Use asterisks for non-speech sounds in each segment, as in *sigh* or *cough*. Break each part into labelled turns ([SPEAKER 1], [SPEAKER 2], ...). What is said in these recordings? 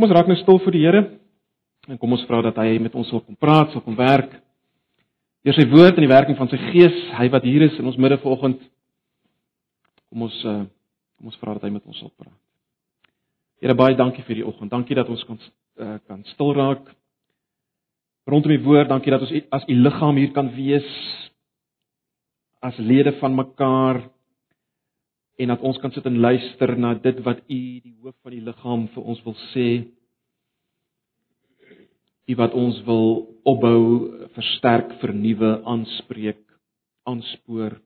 [SPEAKER 1] Kom ons raak nou stil vir die Here en kom ons vra dat hy met ons wil kom praat, sal kom werk. Deur sy woord en die werking van sy Gees, hy wat hier is in ons midde vanoggend. Kom ons uh, kom ons vra dat hy met ons sal praat. Here baie dankie vir die oggend. Dankie dat ons kan uh, kan stil raak rondom die woord. Dankie dat ons as u liggaam hier kan wees as lede van mekaar en dat ons kan sit en luister na dit wat u die hoof van die liggaam vir ons wil sê. U wat ons wil opbou, versterk, vernuwe, aanspreek, aanspoor.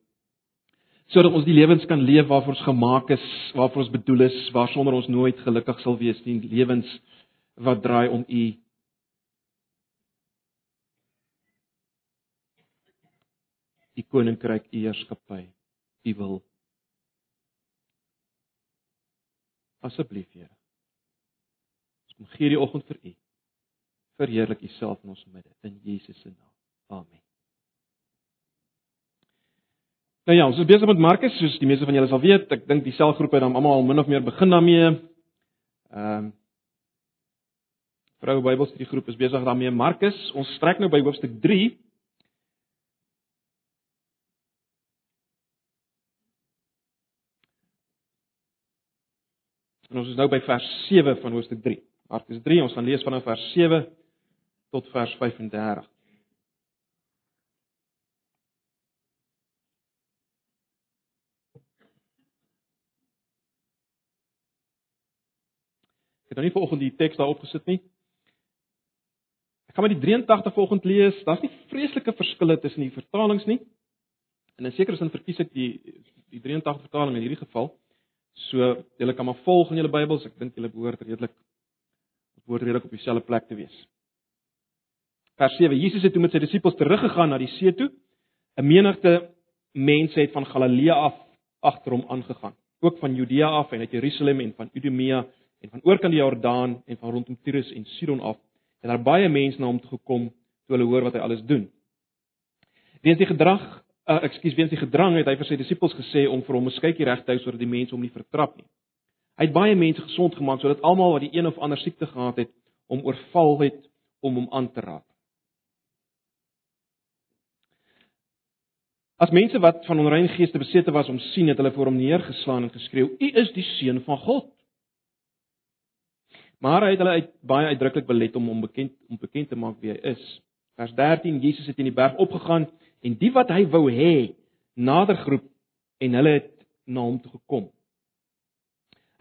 [SPEAKER 1] Sodat ons die lewens kan leef waarvoor ons gemaak is, waarvoor ons bedoel is, waarsonder ons nooit gelukkig sal wees nie, lewens wat draai om u. Die koninkryk u heerskappy, u wil Asseblief, Here. Ons kom gee die oggend vir U. Verheerlik U self in ons midde in Jesus se naam. Amen. Nou ja, ons is besig met Markus, soos die meeste van julle sal weet. Ek dink die selgroepe het dan almal al min of meer begin daarmee. Ehm um, Vroue Bybelstudie groep is besig daarmee Markus. Ons strek nou by hoofstuk En ons is nou by vers 7 van hoofstuk 3. Markus 3, ons gaan lees vanaf vers 7 tot vers 35. Ek het nou nie vanoggend die teks daarop gesit nie. Ek gaan maar die 83 vanoggend lees. Daar's nie vreeslike verskille tussen die vertalings nie. En in sekere sin verkies ek die die 83 vertaling in hierdie geval. So julle kan maar volg in julle Bybels. Ek dink julle behoort redelik behoort redelik op dieselfde plek te wees. Vers 7. Jesus het toe met sy disippels teruggegaan na die see toe. 'n Menigte mense het van Galilea af agter hom aangegaan, ook van Judea af en uit Jerusalem en van Idumea en van oorkant die Jordaan en van rondom Tyrus en Sidon af. En daar baie mense na hom toe gekom toe hulle hoor wat hy alles doen. Weens die gedrag uh, ekskuus weens die gedrang het hy vir sy disippels gesê om vir hom 'n skytjie reg te hou sodat die mense hom nie vertrap nie. Hy het baie mense gesond gemaak sodat almal wat die een of ander siekte gehad het, hom oorval het om hom aan te raak. As mense wat van onrein geeste besete was om sien het hulle voor hom neergeslaan en geskreeu: "U is die seun van God." Maar hy het hulle uit baie uitdruklik belet om hom bekend om bekend te maak wie hy is. Vers 13: Jesus het in die berg opgegaan en die wat hy wou hê nader groep en hulle het na hom toe gekom.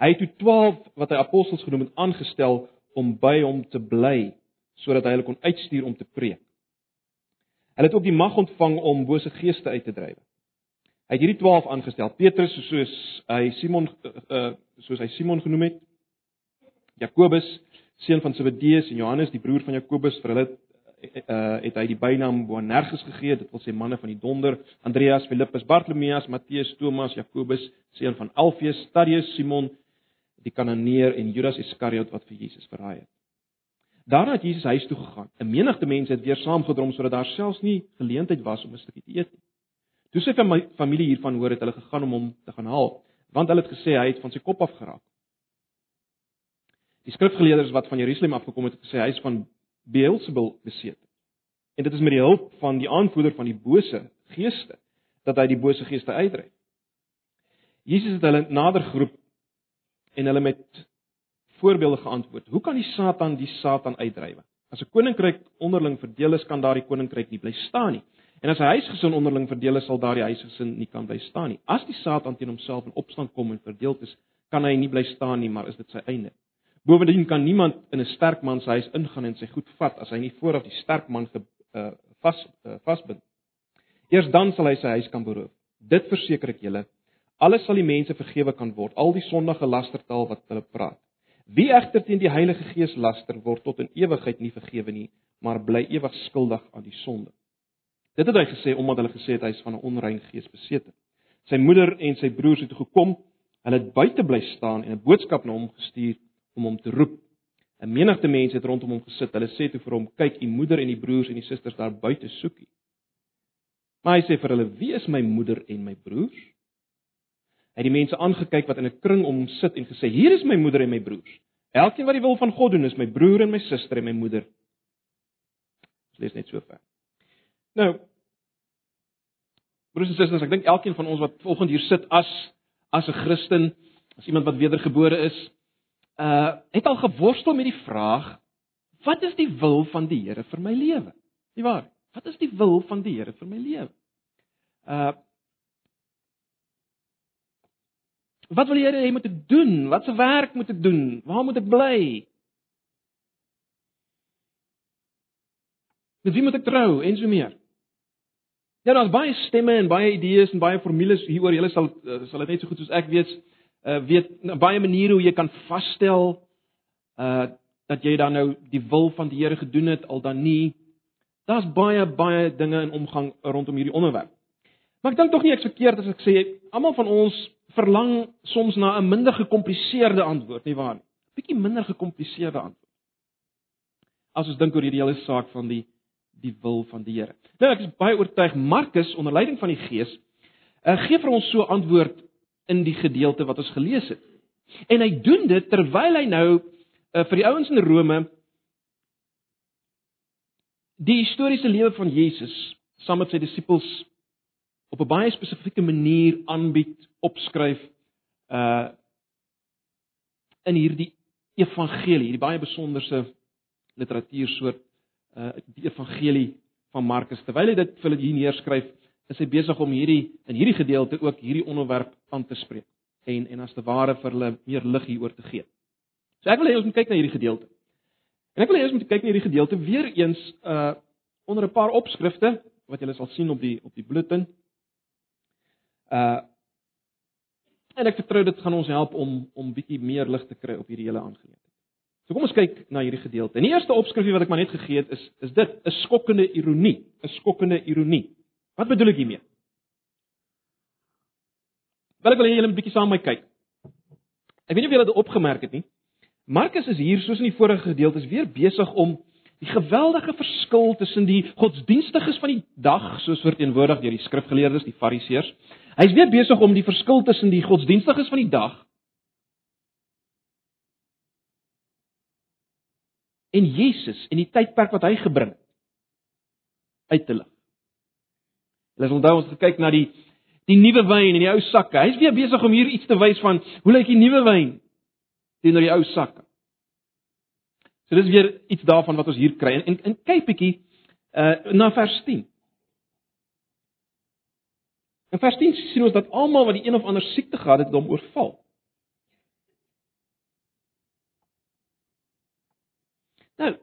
[SPEAKER 1] Hy het toe 12 wat hy apostels genoem het aangestel om by hom te bly sodat hy hulle kon uitstuur om te preek. Hulle het ook die mag ontvang om bose geeste uit te dryf. Hy het hierdie 12 aangestel: Petrus soos hy Simon uh, soos hy Simon genoem het, Jakobus, seun van Zebedeus en Johannes, die broer van Jakobus, vir hulle uh, het hy die bynaam Boanerges gegee, dit wil sê manne van die donder, Andreas, Filippus, Bartolomeus, Matteus, Thomas, Jakobus, seun van Alfeus, Thaddeus, Simon die Kananeer en Judas Iskariot wat vir Jesus verraai het. Daarna het Jesus huis toe gegaan. 'n Menigte mense het weer saamgedrom sodat daar selfs nie geleentheid was om 'n stukkie te eet nie. Toe sy familie hiervan hoor het hulle gegaan om hom te gaan haal, want hulle het gesê hy het van sy kop af geraak. Die skrifgeleerders wat van Jerusalem afgekom het, het gesê hy is van Beelzebul beseet. En dit is met die hulp van die aanvoerder van die bose geeste dat hy die bose geeste uitdryf. Jesus het hulle nader geroep en hulle met voorbeelde geantwoord. Hoe kan die Satan die Satan uitdryf? As 'n koninkryk onderling verdeel is, kan daardie koninkryk nie bly staan nie. En as 'n huisgesin onderling verdeel is, sal daardie huisgesin nie kan bly staan nie. As die Satan teen homself in opstand kom en verdeel is, kan hy nie bly staan nie, maar is dit sy einde. Bovendien kan niemand in 'n sterk man se huis ingaan en sy goed vat as hy nie vooraf die sterk man ge uh, vas uh, vasbind. Eers dan sal hy sy huis kan beroof. Dit verseker ek julle, alles sal die mense vergewe kan word, al die sondige lastertaal wat hulle praat. Wie egter teen die Heilige Gees laster word tot in ewigheid nie vergewe nie, maar bly ewig skuldig aan die sonde. Dit het hy gesê omdat hulle gesê het hy is van 'n onrein gees besete. Sy moeder en sy broers het gekom, hulle het buite bly staan en 'n boodskap na hom gestuur om hom te roep. 'n Menigte mense het rondom hom gesit. Hulle sê toe vir hom: "Kyk, u moeder en die broers en die susters daar buite soek u." Maar hy sê vir hulle: "Wie is my moeder en my broers?" Hy het die mense aangekyk wat in 'n kring om hom sit en gesê: "Hier is my moeder en my broers. Elkeen wat die wil van God doen is my broer en my suster en my moeder. Ons lees net so ver. Nou Broers en susters, ek dink elkeen van ons wat volgende hier sit as as 'n Christen, as iemand wat wedergebore is, uh het al geworstel met die vraag: Wat is die wil van die Here vir my lewe? Nie waar? Wat is die wil van die Here vir my lewe? Uh Wat wil die Here hê moet ek doen? Wat se werk moet ek doen? Waar moet ek bly? Met wie moet ek trou en so meer? Ja, daar's baie stemme en baie idees en baie formules hieroor. Julle sal uh, sal dit net so goed soos ek weet, uh weet baie maniere hoe jy kan vasstel uh dat jy dan nou die wil van die Here gedoen het al dan nie. Daar's baie baie dinge in omgang rondom hierdie onderwerp. Maar ek dink tog nie ek's verkeerd as ek sê almal van ons verlang soms na 'n minder gekompliseerde antwoord, nie waar nie? Bietjie minder gekompliseerde antwoord. As ons dink oor hierdie hele saak van die die wil van die Here. Nou ek is baie oortuig Markus onder leiding van die Gees uh, gee vir ons so antwoord in die gedeelte wat ons gelees het. En hy doen dit terwyl hy nou uh, vir die ouens in Rome die historiese lewe van Jesus saam met sy disippels op 'n baie spesifieke manier aanbied, opskryf uh in hierdie evangelie, hierdie baie besonderse literatuursoort uh die evangelie van Markus. Terwyl hy dit vir hulle hier neerskryf, is hy besig om hierdie in hierdie gedeelte ook hierdie onderwerp aan te spreek en en as te ware vir hulle meer lig hieroor te gee. So ek wil hê ons moet kyk na hierdie gedeelte. En ek wil hê ons moet kyk na hierdie gedeelte weer eens uh onder 'n paar opskrifte wat julle sal sien op die op die bulletin. Uh en ek vertrou dit gaan ons help om om bietjie meer lig te kry op hierdie hele aangeleentheid. So kom ons kyk na hierdie gedeelte. En die eerste opskrifie wat ek maar net gegee het is is dit 'n skokkende ironie, 'n skokkende ironie. Wat bedoel ek hiermee? Wil ek wil hê julle moet bietjie saam met my kyk. Ek weet nie of julle dit opgemerk het nie. Markus is hier soos in die vorige gedeeltes weer besig om die geweldige verskil tussen die godsdienstiges van die dag, soos verteenwoordig deur die skrifgeleerdes, die fariseërs. Hy's weer besig om die verskil tussen die godsdienstiges van die dag en Jesus en die tydperk wat hy gebring het uit te lig. Hulle het onthou ons gekyk na die die nuwe wyn en die ou sakke. Hy's weer besig om hier iets te wys van hoe lyk die nuwe wyn teenoor die ou sakke. So dis weer iets daarvan wat ons hier kry. En en kyk bietjie uh na vers 10. In vers 10 sien ons dat almal wat die een of ander siekte gehad het, hom oorval. Nou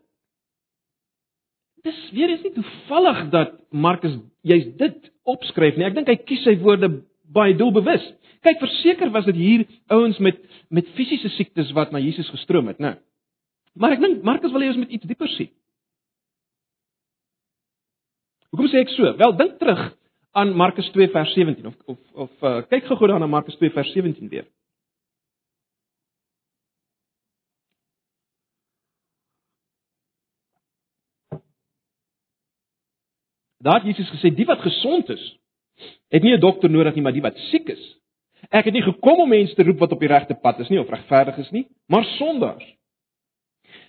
[SPEAKER 1] Dis weer is nie toevallig dat Markus juist dit opskryf nie. Ek dink hy kies sy woorde baie doelbewus. Kyk, verseker was dit hier ouens met met fisiese siektes wat na Jesus gestroom het, né? Maar ek dink Markus wil hê ons moet iets dieper sien. Hoekom sê ek so? Wel, dink terug aan Markus 2 vers 17 of of of uh, kyk gou-gou dan na Markus 2 vers 17 weer. Daar het Jesus gesê die wat gesond is, het nie 'n dokter nodig nie, maar die wat siek is. Ek het nie gekom om mense te roep wat op die regte pad is nie of regverdig is nie, maar sondaars.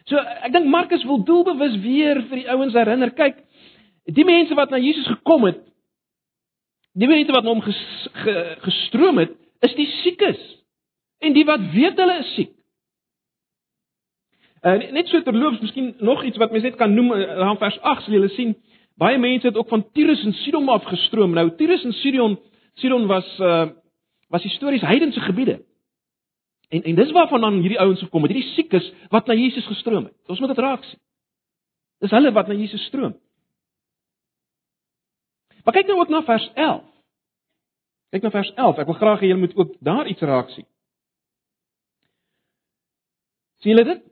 [SPEAKER 1] So ek dink Markus wil doelbewus weer vir die ouens herinner, kyk, die mense wat na Jesus gekom het, die mense wat na hom ges, ge, gestroom het, is die siekes. En die wat weet hulle is siek. Uh, net so terloops, miskien nog iets wat mens net kan noem, uh, in vers 8 sal julle sien, Baie mense het ook van Tyrus en Sidon afgestroom. Nou Tyrus en Sidon Sidon was uh was histories heidense gebiede. En en dis waarvan dan hierdie ouens gekom het, hierdie siekes wat na Jesus gestroom het. Ons moet dit raak sien. Dis hulle wat na Jesus stroom. Maar kyk nou ook na vers 11. Kyk na vers 11. Ek wil graag hê julle moet ook daar iets raak sien. Sien julle dit?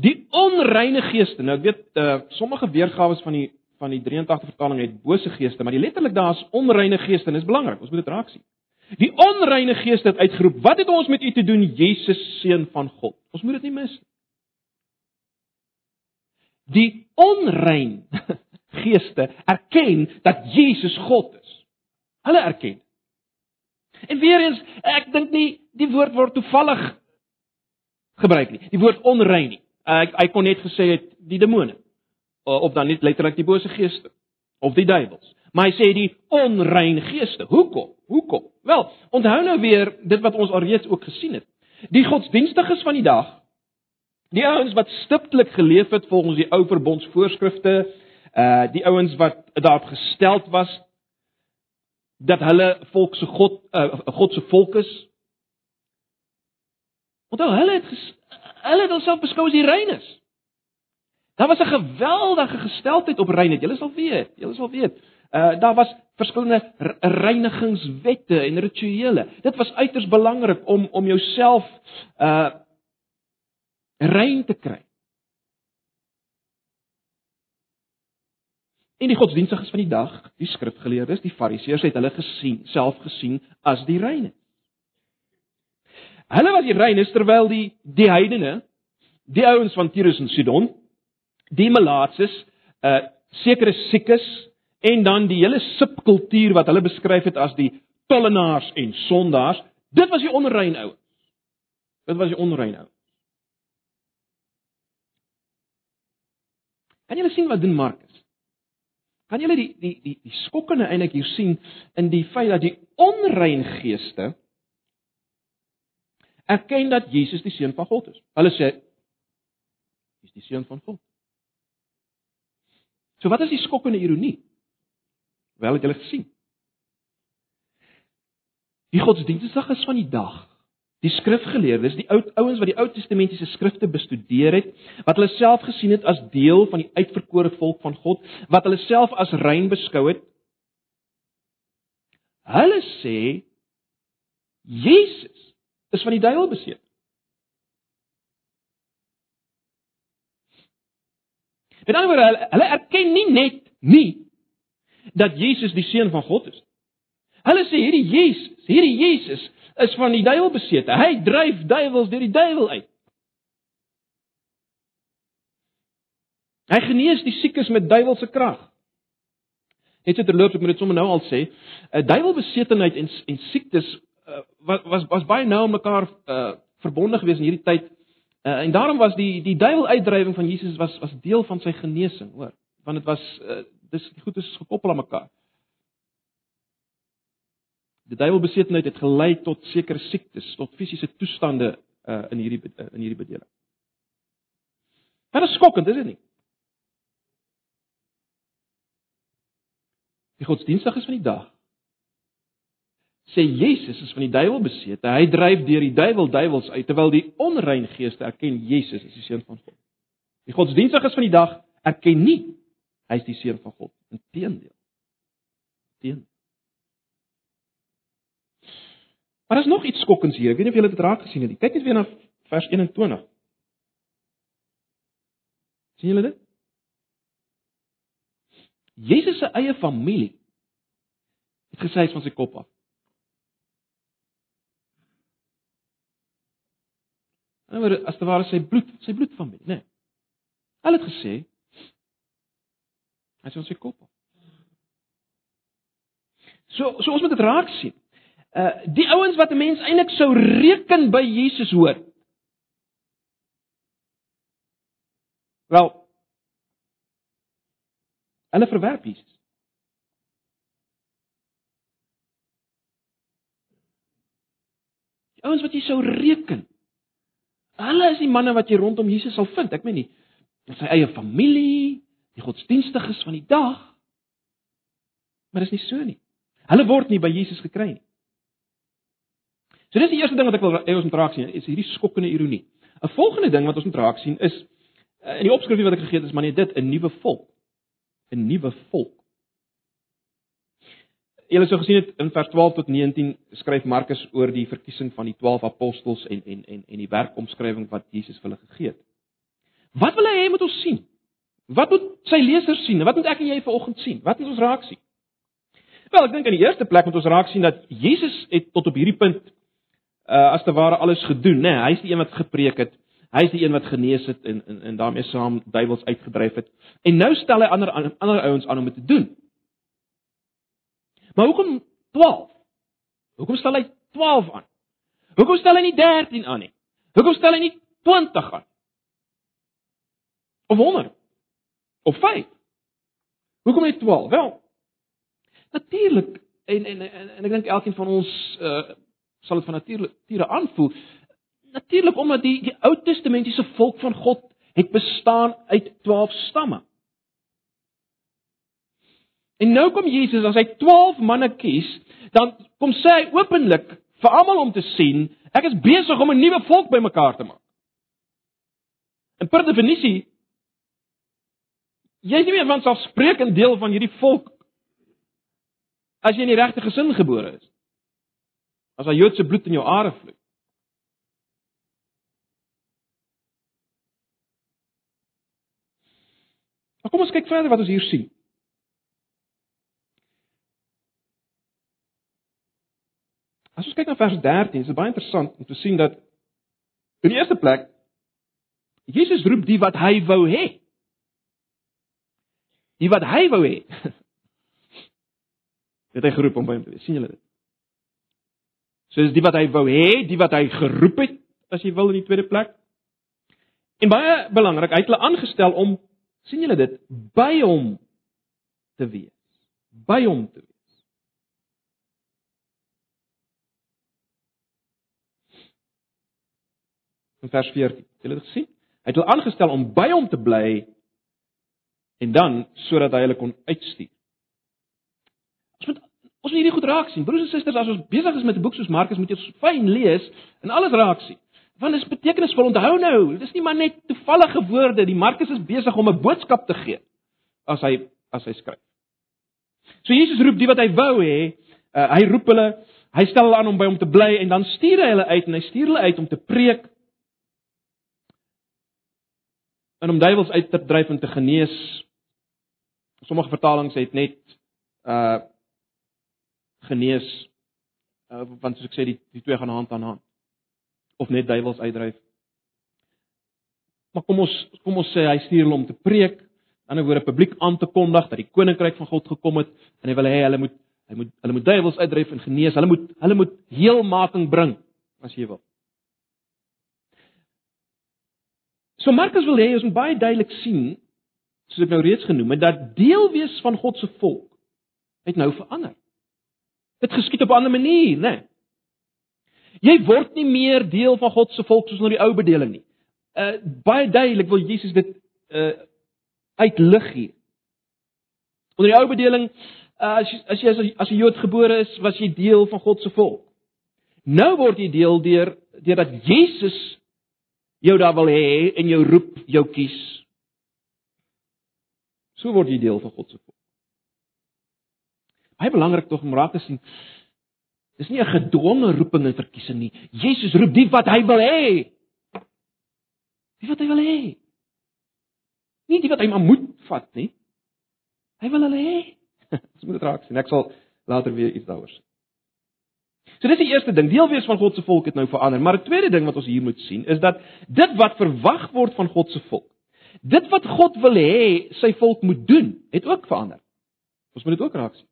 [SPEAKER 1] Die onreine geeste. Nou ek weet uh sommige weergawe van die van die 83 vertaling het bose geeste, maar die letterlik daar is onreine geeste en dis belangrik. Ons moet dit raak sien. Die onreine geeste het uitgeroep: "Wat het ons met u te doen, Jesus seun van God?" Ons moet dit nie mis nie. Die onrein *laughs* geeste erken dat Jesus God is. Hulle erken. En weer eens, ek dink nie die woord word toevallig gebruik nie. Die woord onrein nie. Hy kon net gesê het die demone of dan net letterlik die bose geeste of die duiwels. Maar hy sê die onrein geeste. Hoekom? Hoekom? Wel, onthou nou weer dit wat ons alreeds ook gesien het. Die godsdienstiges van die dag, die ouens wat stiptelik geleef het volgens die ou verbondsvoorskrifte, uh die ouens wat daarop gestel was dat hulle volk se God uh, God se volk is. Onthou hulle het ges, hulle het hulself beskou as die reines. Daar was 'n geweldige gesteldheid op reinheid. Julle sal weet, julle sal weet. Uh daar was verskillende reinigingswette en rituele. Dit was uiters belangrik om om jouself uh rein te kry. En die godsdienstiges van die dag, die skrifgeleerdes, die fariseërs het hulle gesien, self gesien as die reine. Hulle was die reines terwyl die die heidene, die ouens van Tyrus en Sidon, die malaatses, uh sekere siekes en dan die hele subkultuur wat hulle beskryf het as die tollenaars en sondaars, dit was die onrein ouens. Dit was die onrein ouens. Kan jy sien wat doen Markus? Kan julle die die die die skokkende eintlik hier sien in die feit dat die onrein geeste erken dat Jesus die seun van God is. Hulle sê hy's die seun van God. So wat is die skokkende ironie? Wel het julle gesien. Die godsdienstige van die dag Die skrifgeleerdes, die ou ouens wat die Ou Testamentiese skrifte bestudeer het, wat hulle self gesien het as deel van die uitverkore volk van God, wat hulle self as rein beskou het. Hulle sê Jesus is van die duiwel beseer. Met ander woorde, hulle, hulle erken nie net nie dat Jesus die seun van God is. Hulle sê hierdie Jesus, hierdie Jesus is van die duiwel besete. Hy dryf duiwels deur die duiwel uit. Hy genees die siekes met duiwelse krag. Net so terloops, ek moet dit sommer nou al sê, 'n duiwelbesetenheid en en siektes uh, was was was baie nou aan mekaar uh, verbonde gewees in hierdie tyd. Uh, en daarom was die die duiweluitdrywing van Jesus was was deel van sy genesing, hoor. Want dit was uh, dis goed is gekoppel aan mekaar. Die duiwelbesetenheid het gelei tot sekere siektes, tot fisiese toestande uh, in hierdie uh, in hierdie bedeling. Dit is skokkend, is dit nie? Die godsdienstiges van die dag sê Jesus is van die duiwel besete. Hy dryf deur die duiwel duiwels uit terwyl die onrein geeste erken Jesus is die seun van God. Die godsdienstiges van die dag erken nie hy is die seun van God. Inteendeel. Inteendeel. Maar daar's nog iets skokkends hier. Ek weet nie of julle dit raak gesien het nie. Kyk net weer na vers 21. sien julle dit? Jesus se eie familie het gesê van sy kop af. En oor as te ware sy bloed, sy bloedfamilie, né? Nee. Hulle het gesê is van sy kop af. So so ons moet dit raak sien uh die ouens wat 'n mens eintlik sou reken by Jesus hoor. Wel hulle verwerp Jesus. Ouens wat jy sou reken. Hulle is die manne wat jy rondom Jesus sal vind. Ek meen nie sy eie familie, die godsdienstiges van die dag. Maar dit is nie so nie. Hulle word nie by Jesus gekry nie. So dis die eerste ding wat ek wil hê ons moet raak sien, is hierdie skokkende ironie. 'n Volgende ding wat ons moet raak sien is eh, in die opskrifie wat ek gegee het is maar net dit 'n nuwe volk. 'n Nuwe volk. Julle sou gesien het in vers 12 tot 19 skryf Markus oor die verkiesing van die 12 apostels en en en en die werkomskrywing wat Jesus vir hulle gegee het. Wat wil hy hê moet ons sien? Wat moet sy lesers sien? Wat moet ek en jy vanoggend sien? Wat moet ons raak sien? Wel, ek dink in die eerste plek moet ons raak sien dat Jesus het tot op hierdie punt uh, as te ware alles gedoen, né? Nee, Hy's die een wat gepreek het. Hy's die een wat genees het en en, en daarmee saam duiwels uitgedryf het. En nou stel hy ander ander ouens aan om dit te doen. Maar hoekom 12? Hoekom stel hy 12 aan? Hoekom stel hy nie 13 aan nie? Hoekom stel hy nie 20 gaan. Of 100. Of 5. Hoekom net 12? Wel, natuurlik en en en, en ek dink elkeen van ons uh sal dit van nature aanvoel. Natuurlik omdat die die Ou Testamentiese volk van God het bestaan uit 12 stamme. En nou kom Jesus as hy 12 manne kies, dan kom sê hy openlik vir almal om te sien, ek is besig om 'n nuwe volk bymekaar te maak. En per definisie jy is nie meer van selfspreekend deel van hierdie volk as jy in die regte gesin gebore is. As al Joodse bloed in jou are vloei. Maar kom ons kyk verder wat ons hier sien. As ons kyk na vers 13, is dit baie interessant om te sien dat in die eerste plek Jesus roep die wat hy wou hê. Die wat hy wou hê. *laughs* Het hy geroep om by hom te wees. sien julle dit? So dis die wat hy wou hê, die wat hy geroep het, as jy wil in die tweede plek. En baie belangrik, hy het hulle aangestel om sien julle dit by hom te wees. By hom te wees. In vers 14. Het julle dit gesien? Hy het hulle aangestel om by hom te bly en dan sodat hy hulle kon uitstuur. Ons moet ons moet hierdie goed raak sien. Broers en susters, as ons besig is met 'n boek soos Markus, moet jy fyn lees en alles raak sien. Want dit is betekenisvol. Onthou nou, dit is nie maar net toevallige woorde. Die Markus is besig om 'n boodskap te gee as hy as hy skryf. So Jesus roep die wat hy wou hê, uh, hy roep hulle, hy stel hulle aan om by hom te bly en dan stuur hy hulle uit en hy stuur hulle uit om te preek en om duiwels uit te dryf en te genees. Sommige vertalings het net uh genees uh, want soos ek sê die die twee gaan hand aan hand of net duiwels uitdryf. Maar kom ons kom ons sê hy stuur hulle om te preek, aan ander woorde publiek aan te kondig dat die koninkryk van God gekom het en hy wil hê hulle moet hy moet hulle moet duiwels uitdryf en genees. Hulle moet hulle moet heelmaking bring as jy wil. So Markus wil hê ons moet baie duidelik sien, soos ek nou reeds genoem het, dat deel wees van God se volk het nou verander. Dit geskied op 'n ander manier, né? Nee. Jy word nie meer deel van God se volk soos onder die ou bedeling nie. Uh baie duidelik wil Jesus dit uh uitlig hier. Onder die ou bedeling, uh, as jy as jy as 'n Jood gebore is, was jy deel van God se volk. Nou word jy deel deur deurdat Jesus jou daar wil hê en jou roep, jou kies. So word jy deel van God se volk. Baie belangrik tog om raak te sien. Dis nie 'n gedwonge roeping en verkiesing nie. Jesus roep die wat hy wil hê. Die wat hy wil hê. Nie die wat hy maar moet vat nie. Hy wil hulle hê. *laughs* Dis moet dit raak sien. Ek sal later weer iets daaroor sê. So dis die eerste ding, deel wees van God se volk het nou verander. Maar 'n tweede ding wat ons hier moet sien is dat dit wat verwag word van God se volk, dit wat God wil hê sy volk moet doen, het ook verander. Ons moet dit ook raak sien.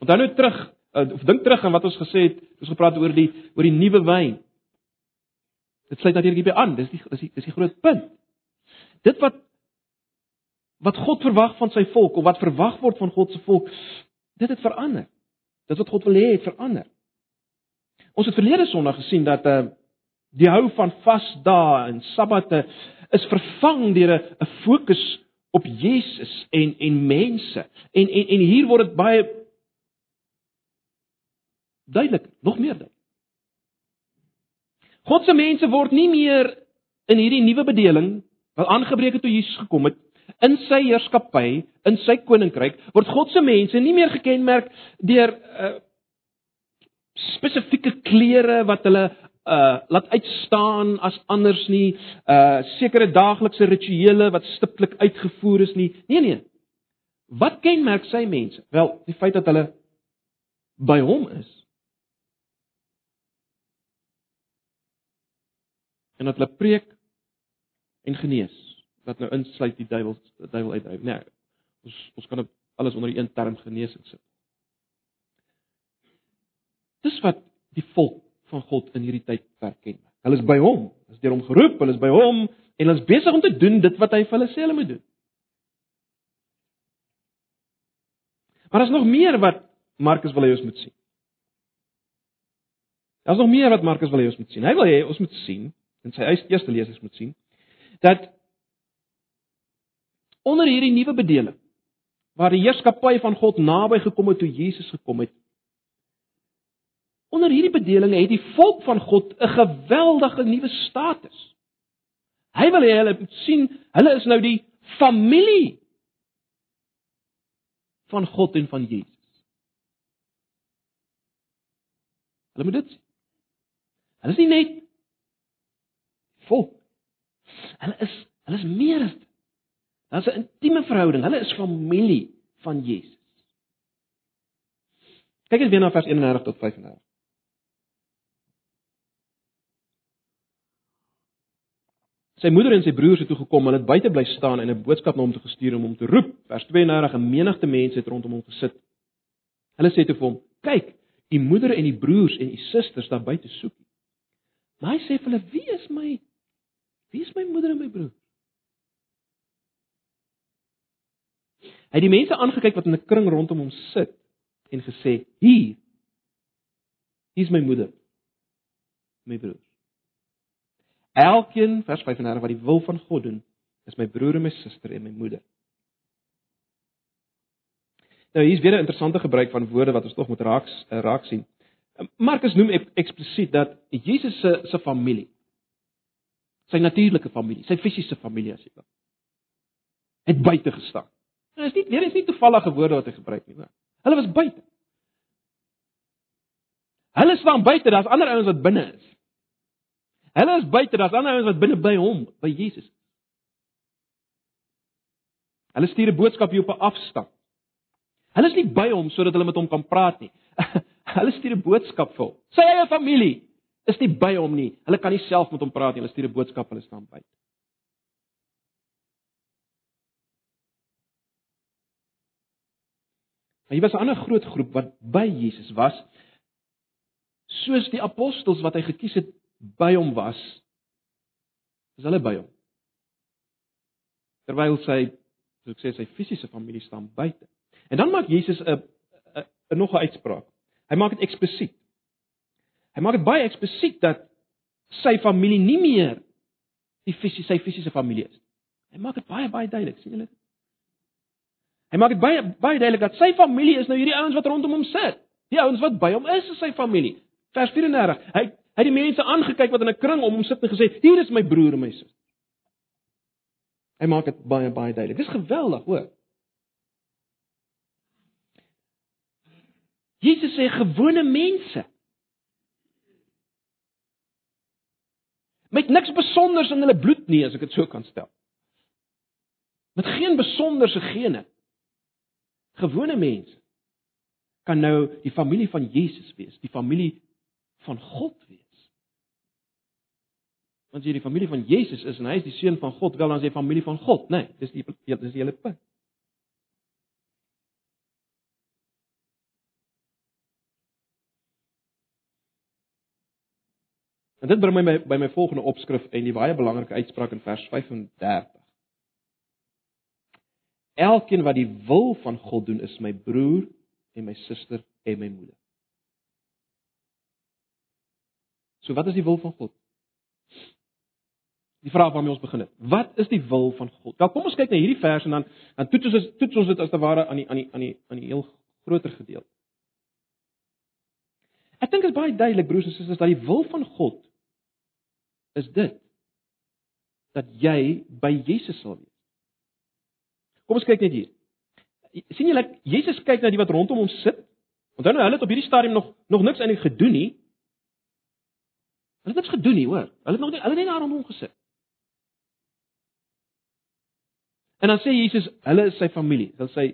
[SPEAKER 1] Onthou nou terug, uh, of dink terug aan wat ons gesê het, ons gepraat oor die oor die nuwe wyn. Dit sluit natuurlik hierby aan, dis die dis die dis die groot punt. Dit wat wat God verwag van sy volk of wat verwag word van God se volk, dit het verander. Dit wat God wil hê het verander. Ons het verlede Sondag gesien dat uh die hou van vasdae en sabbate is vervang deur 'n fokus op Jesus en en mense. En en en hier word dit baie duidelik, nog meer duidelik. God se mense word nie meer in hierdie nuwe bedeling wat aangebreek het toe Jesus gekom het in sy heerskappy, in sy koninkryk, word God se mense nie meer gekenmerk deur uh spesifieke klere wat hulle uh laat uitstaan as anders nie. Uh sekere daaglikse rituele wat stiptelik uitgevoer is nie. Nee nee. Wat kenmerk sy mense wel die feit dat hulle by hom is. En dat hulle preek en genees. Wat nou insluit die duiwel duiwel uitdryf nee. Ons ons kan alles onder een term genesing sit Dis wat die volk van God in hierdie tyd erken. Hulle is by hom. Hulle is deur hom geroep, hulle is by hom en hulle is besig om te doen dit wat hy vir hulle sê hulle moet doen. Maar daar's nog meer wat Markus wil hê ons moet sien. Daar's nog meer wat Markus wil hê ons moet sien. Hy wil hê ons moet sien en sy eerste lesers moet sien dat onder hierdie nuwe bedeling waar die heerskappy van God naby gekom het toe Jesus gekom het. Onder hierdie bedeling het die volk van God 'n geweldige nuwe status. Hy wil hê hulle moet sien, hulle is nou die familie van God en van Jesus. Hulle moet dit sien. Hulle is nie net volk. Hulle is hulle is meer as dit. Hulle is 'n intieme verhouding. Hulle is familie van Jesus. Kyk eens weer na vers 31 tot 35. Sy moeder en sy broers het toe gekom, hulle het buite bly staan en 'n boodskap na hom toe gestuur om hom te roep. Vers 32: 'n Menigte mense het rondom hom gesit. Hulle sê toe vir hom: "Kyk, u moeder en die broers en u susters daar buite soek u." Maar hy sê vir hulle: "Wie is my Wie is my moeder en my broer?" Hy het die mense aangekyk wat in 'n kring rondom hom sit en gesê: "Hier is my moeder, my broer." Elkeen vers 35 wat die wil van God doen, is my broer en my suster en my moeder. Nou hier's weer 'n interessante gebruik van woorde wat ons tog moet raak eh, raak sien. Markus noem eksplisiet dat Jesus se se familie sy natuurlike familie, sy fisiese familie as jy wil, het buite gestaan. Nou is nie weer is nie toevallige woorde wat hy gebruik nie. Hulle was buite. Hulle staan buite, daar's ander ouens wat binne is. Hulle is buite, daar's ander ouens wat binne by hom, by Jesus. Hulle stuur 'n boodskap hier op 'n afstand. Hulle is nie by hom sodat hulle met hom kan praat nie. *laughs* hulle stuur 'n boodskap vir hom. Sy eie familie is nie by hom nie. Hulle kan nie self met hom praat nie. Hulle stuur 'n boodskap, hulle staan buite. Maar hier was 'n ander groot groep wat by Jesus was, soos die apostels wat hy gekies het by hom was, is hulle by hom. Terwyl sy, soos ek sê, sy fisiese familie staan buite. En dan maak Jesus 'n nog 'n uitspraak. Hy maak dit eksplisiet. Hy maak dit baie eksplisiet dat sy familie nie meer die fisiese sy fisiese familie is. Hy maak dit baie baie duidelik, sien julle? Hy maak dit baie baie duidelik dat sy familie is nou hierdie ouens wat rondom hom sit. Die ouens wat by hom is, is sy familie. Vers 34. Hy Hy het die mense aangekyk wat in 'n kring om hom sit en gesê: "Hier is my broer en my suster." Hy maak dit baie baie duidelik. Dis geweldig, hoor. Jesus sê gewone mense. Met niks besonders in hulle bloed nie, as ek dit so kan stel. Met geen besonderse gene. Gewone mense kan nou die familie van Jesus wees, die familie van God wees. Want jy die familie van Jesus is en hy is die seun van God, wel dan is jy familie van God, né? Nee, dis die dis die hele punt. En dit bring my by, by my volgende opskrif en die baie belangrike uitspraak in vers 35. Elkeen wat die wil van God doen, is my broer en my suster en my moeder. So wat is die wil van God? Die vraag waarmee ons begin het. Wat is die wil van God? Wel, kom ons kyk na hierdie vers en dan dan toets ons toets ons dit as te ware aan die aan die aan die aan die heel groter gedeelte. Ek dink dit is baie duidelik broers en susters dat die wil van God is dit dat jy by Jesus sal wees. Kom ons kyk net hier. sien julle Jesus kyk na die wat rondom hom sit. Onthou nou hulle het op hierdie stadium nog nog niks eintlik gedoen nie. Hulle het niks gedoen nie, hoor. Hulle het nog nie hulle het net daar rondom gesit. En dan sê Jesus, hulle is sy familie, hulle sy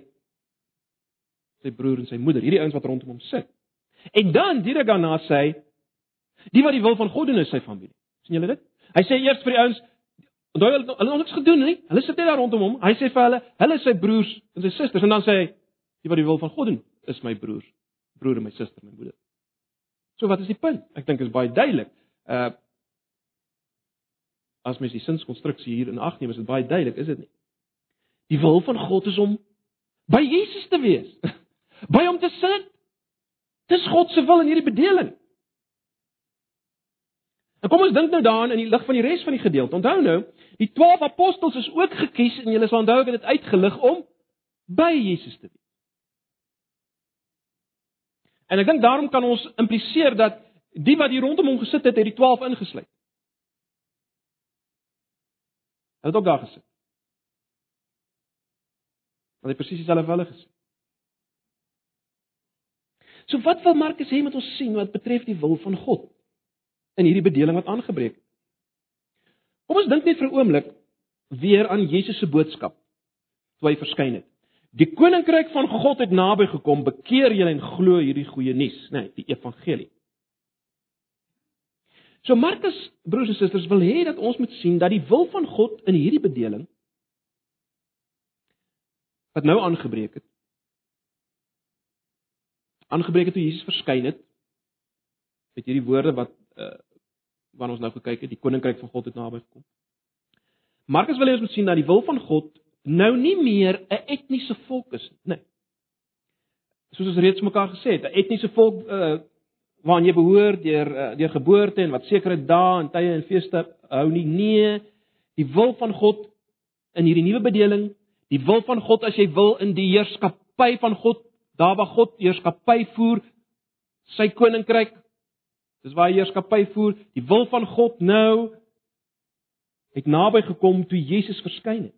[SPEAKER 1] sy broer en sy moeder, hierdie ouens wat rondom hom sit. En dan direk daarna sê hy die wat die wil van God doen is sy familie. sien julle dit? Hy sê eers vir die ouens onthou hulle hulle het niks gedoen nie. Hulle sit net daar rondom hom. Hy sê vir hulle, hulle is sy broers en sy susters en dan sê hy die wat die wil van God doen is my broer, broer en my suster, my moeder. So wat is die punt? Ek dink dit is baie duidelik. Uh as mens die sinskonstruksie hier in ag neem, is dit baie duidelik, is dit nie? Die wil van God is om by Jesus te wees. *laughs* By hom te sit. Dis God se wil in hierdie bedeling. En kom ons dink nou daaraan in die lig van die res van die gedeelte. Onthou nou, die 12 apostels is ook gekies en julle sal onthou ek het dit uitgelig om by Jesus te wees. En ek dink daarom kan ons impliseer dat die wat hier rondom hom gesit het, het die 12 ingesluit. Hulle het ook daar gesit. Want hy presies dieselfde hulle gesê. So wat wil Markus hê met ons sien wat betref die wil van God in hierdie bedeling wat aangebreek het? Kom ons dink net vir 'n oomblik weer aan Jesus se boodskap toe hy verskyn het. Die koninkryk van God het naby gekom, bekeer julle en glo hierdie goeie nuus, nê, nee, die evangelie. So Markus, broers en susters, wil hê dat ons moet sien dat die wil van God in hierdie bedeling wat nou aangebreek het aangebreek het toe Jesus verskyn het met hierdie woorde wat uh waarna ons nou gekyk het, die koninkryk van God het naby gekom. Markus wil hê ons moet sien dat die wil van God nou nie meer 'n etniese volk is nie. Nee. Soos ons reeds mekaar gesê het, 'n etniese volk uh waaraan jy behoort deur uh, deur geboorte en wat sekere dae en tye en feeste hou nie. Nee, die wil van God in hierdie nuwe bedeling, die wil van God as jy wil in die heerskappy van God Daar waar God heerskappy voer, sy koninkryk, dis waar hy heerskappy voer, die wil van God nou het naby gekom toe Jesus verskyn het.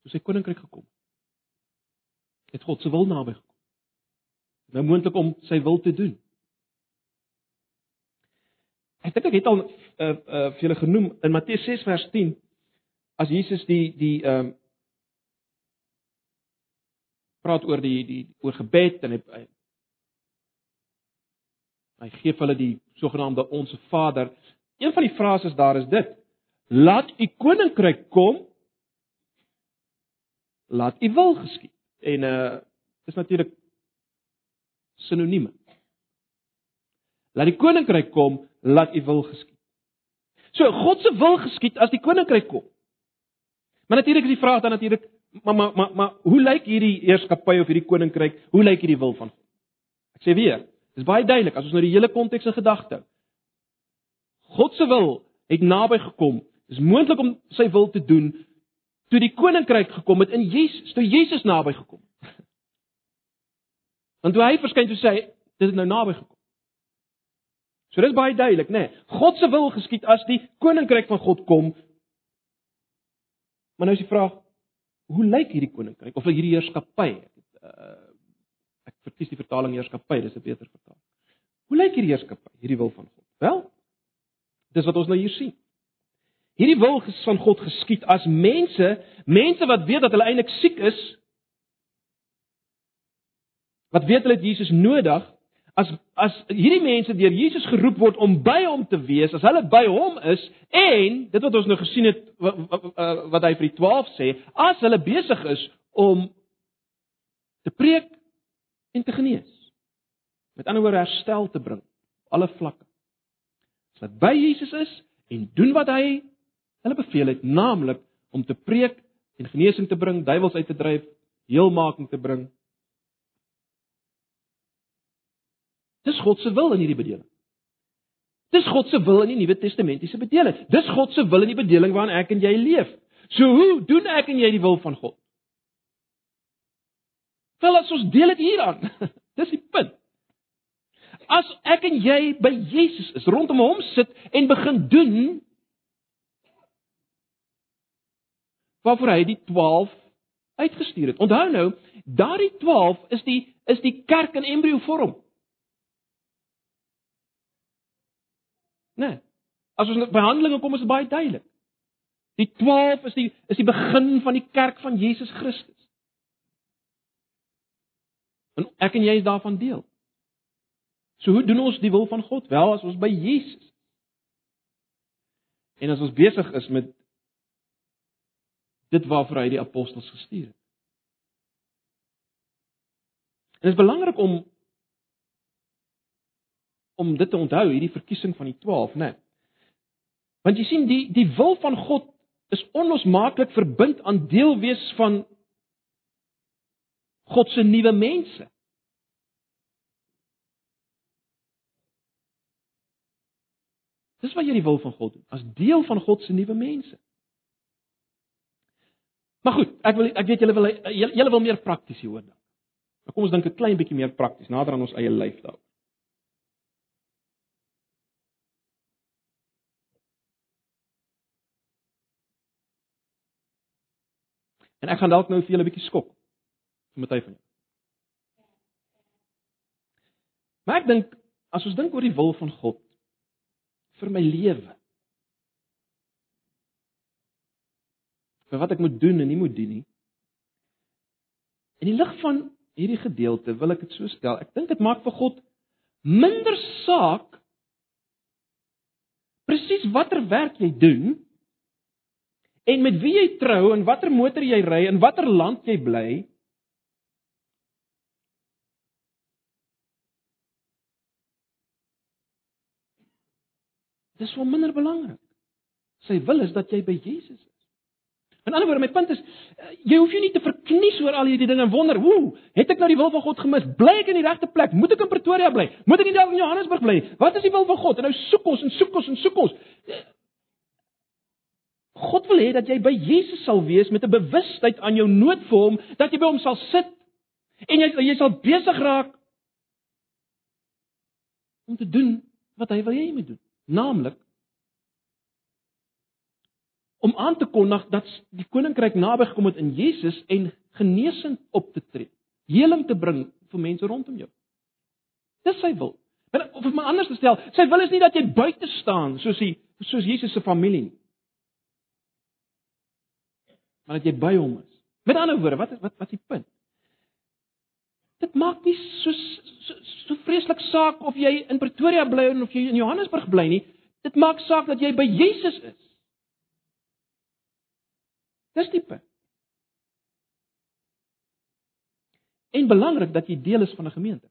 [SPEAKER 1] Toe sy koninkryk gekom. Het God se wil naby gekom. Nou moontlik om sy wil te doen. Ek dink ek het al uh uh vir julle genoem in Matteus 6 vers 10 as Jesus die die ehm uh, praat oor die die oor gebed en hy hy, hy gee hulle die sogenaamde onsse Vader. Een van die frases daar is dit: Laat u koninkryk kom. Laat u wil geskied. En uh is natuurlik sinonieme. Laat die koninkryk kom, laat u wil geskied. So God se wil geskied as die koninkryk kom. Maar natuurlik is die vraag dan natuurlik maar maar maar maar hoe lyk hierdie heerskappy of hierdie koninkryk? Hoe lyk hierdie wil van God? Ek sê weer, dis baie duidelik as ons nou die hele konteks in gedagte hou. God se wil het naby gekom. Dis moontlik om sy wil te doen toe die koninkryk gekom het in Jesus, toe Jesus naby gekom het. Want toe hy verskyn toe sê hy dit het nou naby gekom. So dis baie duidelik, nê. Nee, God se wil geskied as die koninkryk van God kom. Maar nou is die vraag, hoe lyk hierdie koninkryk of hierdie heerskappy? Uh, ek verkies die vertaling heerskappy, dis 'n beter vertaling. Hoe lyk hierdie heerskappy, hierdie wil van God? Wel, dis wat ons nou hier sien. Hierdie wil van God geskied as mense, mense wat weet dat hulle eintlik siek is, wat weet hulle het Jesus nodig, as as hierdie mense deur Jesus geroep word om by hom te wees, as hulle by hom is en dit wat ons nou gesien het wat, wat, hy vir die 12 sê, as hulle besig is om te preek en te genees. Met ander woorde herstel te bring alle vlakke. As hulle by Jesus is en doen wat hy hulle beveel het, naamlik om te preek en genesing te bring, duiwels uit te dryf, heelmaking te bring, Dis God se wil in hierdie bedeling. Dis God se wil in die Nuwe Testamentiese bedeling. Dis God se wil in die bedeling waarin ek en jy leef. So hoe doen ek en jy die wil van God? Wel as ons deel dit hieraan. *laughs* Dis die punt. As ek en jy by Jesus is, rondom hom sit en begin doen waarvoor hy die 12 uitgestuur het. Onthou nou, daardie 12 is die is die kerk in embrio vorm. Né? Nee. As ons by Handelinge kom is dit baie duidelik. Die 12 is die is die begin van die kerk van Jesus Christus. En ek en jy is daarvan deel. So hoe doen ons die wil van God? Wel, as ons by Jesus. En as ons besig is met dit waarvoor hy die apostels gestuur het. En dit is belangrik om om dit te onthou, hierdie verkiesing van die 12, né? Nee. Want jy sien die die wil van God is onlosmaaklik verbind aan deel wees van God se nuwe mense. Dis wat jy die wil van God doen, as deel van God se nuwe mense. Maar goed, ek wil ek weet julle wil julle wil meer prakties hier hoor dan. Maar kom ons dink 'n klein bietjie meer prakties nader aan ons eie lyf dalk. En ek gaan dalk nou vir julle 'n bietjie skok. Vir party van julle. Maar ek dink as ons dink oor die wil van God vir my lewe. vir wat ek moet doen en nie moet doen nie. In die lig van hierdie gedeelte wil ek dit so stel. Ek dink dit maak vir God minder saak presies watter werk jy doen en met wie jy trou en watter motor jy ry en watter land jy bly. Dis wel minder belangrik. Sy wil is dat jy by Jesus is. In ander woorde, my punt is eh, jy hoef nie te verknies oor al hierdie dinge en wonder, "Hoe, het ek nou die wil van God gemis? Bly ek in die regte plek? Moet ek in Pretoria bly? Moet ek nie dalk in Johannesburg bly? Wat is die wil van God?" En nou soek ons en soek ons en soek ons. God wil hê dat jy by Jesus sal wees met 'n bewustheid aan jou nood vir hom, dat jy by hom sal sit en jy jy sal besig raak om te doen wat hy wil hê jy moet doen, naamlik om aan te kondig dat die koninkryk naby gekom het in Jesus en genesing op te tree, heling te bring vir mense rondom jou. Dis sy wil. Maar om anders te stel, sy wil is nie dat jy buite staan soos die soos Jesus se familie nie maar dat jy by hom is. Met ander woorde, wat wat wat is die punt? Dit maak nie so so, so vreeslik saak of jy in Pretoria bly of jy in Johannesburg bly nie. Dit maak saak dat jy by Jesus is. Dis die punt. En belangrik dat jy deel is van 'n gemeente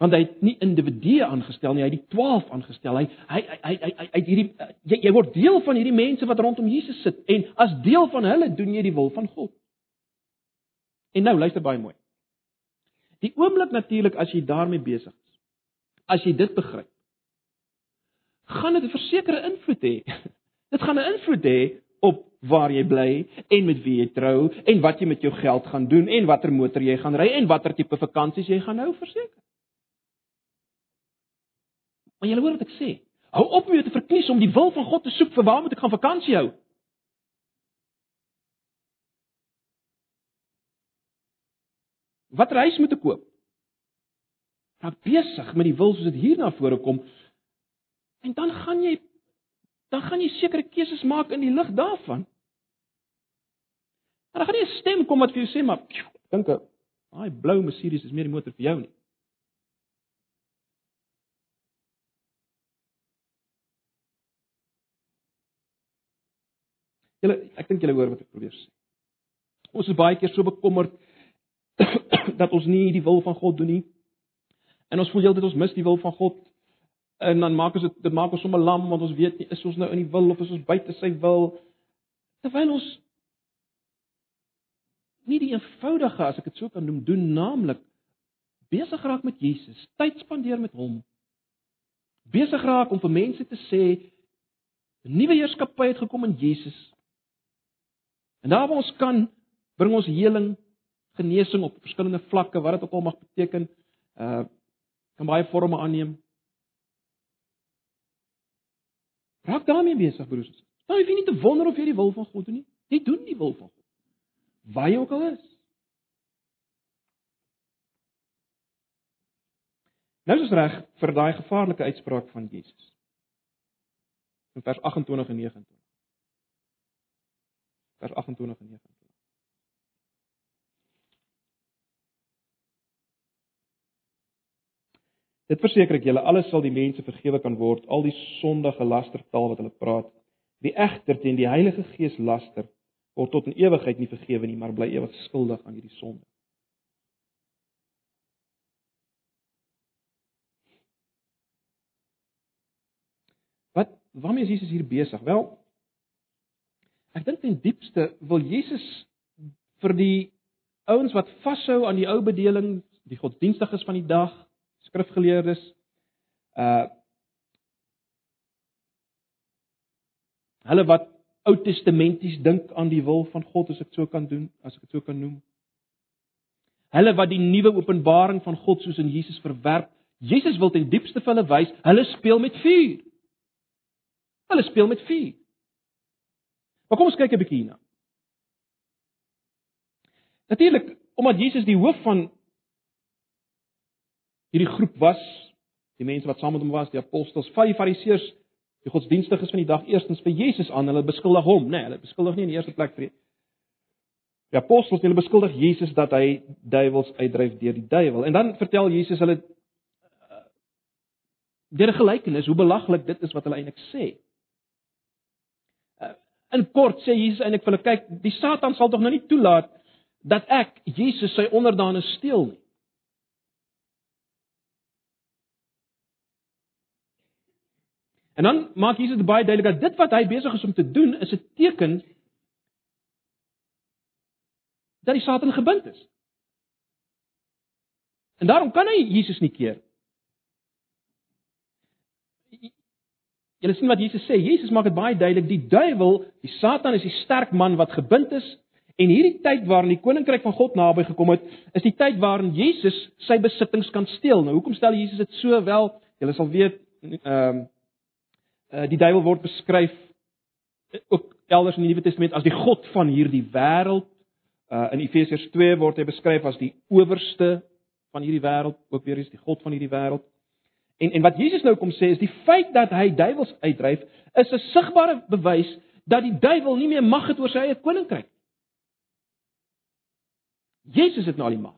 [SPEAKER 1] want hy het nie individue aangestel nie, hy het die 12 aangestel. Hy hy hy hy hy hy hierdie jy, jy word deel van hierdie mense wat rondom Jesus sit en as deel van hulle doen jy die wil van God. En nou luister baie mooi. Die oomblik natuurlik as jy daarmee besig is. As jy dit begryp, gaan dit 'n versekerde invloed hê. *laughs* Dit gaan 'n invloed hê op waar jy bly en met wie jy trou en wat jy met jou geld gaan doen en watter motor jy gaan ry en watter tipe vakansies jy gaan hou verseker. Maar jy hoor wat ek sê. Hou op om jou te verkies om die wil van God te soek vir waar moet ek gaan vakansie hou? Watter huis moet ek koop? Raak besig met die wil soos dit hier na vore kom. En dan gaan jy dan gaan jy sekere keuses maak in die lig daarvan. Maar dan gaan nie 'n stem kom wat vir jou sê maar dink daai blou Mercedes is meer die motor vir jou nie. Julle ek dink julle hoor wat ek probeer sê. Ons is baie keer so bekommerd *coughs* dat ons nie die wil van God doen nie. En ons voel heeltyd ons mis die wil van God. En dan maak ons dit dit maak ons sommer lam want ons weet nie is ons nou in die wil of is ons buite sy wil. Terwyl ons nie die eenvoudige as ek dit so kan noem doen naamlik besig raak met Jesus, tyd spandeer met hom. Besig raak om vir mense te sê 'n nuwe heerskappy het gekom in Jesus. En daar waar ons kan, bring ons heling, genesing op verskillende vlakke, wat dit ook al mag beteken, uh kan baie forme aanneem. Raak daarmee besig, broers. Nou hoef jy nie te wonder of jy die wil van God doen nie. Jy doen die wil van God. Waar jy ook al is. Nou is reg vir daai gevaarlike uitspraak van Jesus. In vers 28 en 29 vers 28 en 29. Dit verseker ek julle, alles sal die mense vergewe kan word, al die sondige lastertaal wat hulle praat. Wie egter teen die Heilige Gees laster, word tot in ewigheid nie vergewe nie, maar bly ewig skuldig aan hierdie sonde. Wat waarmee is Jesus hier besig? Wel, ek dink ten diepste wil Jesus vir die ouens wat vashou aan die ou bedeling, die godsdienstiges van die dag, skrifgeleerdes, uh hulle wat Ou Testamenties dink aan die wil van God as ek so kan doen, as ek dit so kan noem. Hulle wat die nuwe openbaring van God soos in Jesus verwerp, Jesus wil ten diepste vir hulle wys, hulle speel met vuur. Hulle speel met vuur. Maar kom ons kyk 'n bietjie hierna. Natuurlik, omdat Jesus die hoof van hierdie groep was, die mense wat saam met hom was, die apostels, die fariseërs die godsdienstiges van die dag eerstens vir Jesus aan. Hulle beskuldig hom, nê, nee, hulle beskuldig nie in die eerste plek vir die apostels, hulle beskuldig Jesus dat hy duiwels uitdryf deur die duiwel. En dan vertel Jesus hulle uh, deur 'n gelykenis hoe belaglik dit is wat hulle eintlik sê. In kort sê Jesus eintlik vir hulle kyk, die Satan sal tog nou nie toelaat dat ek Jesus sy onderdane steel nie. En dan maak Jesus baie duidelik dat dit wat hy besig is om te doen is 'n teken dat die Satan gebind is. En daarom kan hy Jesus nie keer. Julle sien wat Jesus sê. Jesus maak dit baie duidelik, die duiwel, die Satan is die sterk man wat gebind is en hierdie tyd waarin die koninkryk van God naby gekom het, is die tyd waarin Jesus sy besittings kan steel. Nou hoekom stel Jesus dit so wel? Julle sal weet ehm uh, die duiwel word beskryf eh, ook elders in die Nuwe Testament as die god van hierdie wêreld. Uh, in Efesiërs 2 word hy beskryf as die owerste van hierdie wêreld, ook weer is die god van hierdie wêreld. En en wat Jesus nou kom sê is die feit dat hy duiwels uitdryf is 'n sigbare bewys dat die duiwel nie meer mag het oor sy eie koninkryk. Jesus het nou die mag.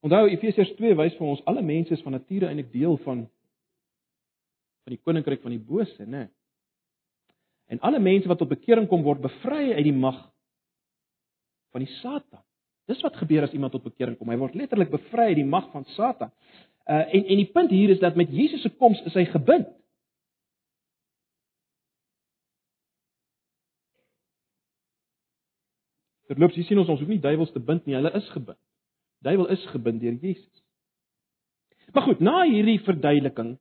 [SPEAKER 1] Onthou Efesiërs 2 wys vir ons alle mense is van nature eintlik deel van van die koninkryk van die bose, né? En alle mense wat tot bekering kom word bevry uit die mag van die Satan. Dis wat gebeur as iemand tot bekering kom. Hy word letterlik bevry uit die mag van Satan. Uh en en die punt hier is dat met Jesus se koms is hy gebind. Terloops, jy sien ons ons hoef nie duiwels te bind nie, hulle is gebind duiwel is gebind deur Jesus. Maar goed, na hierdie verduideliking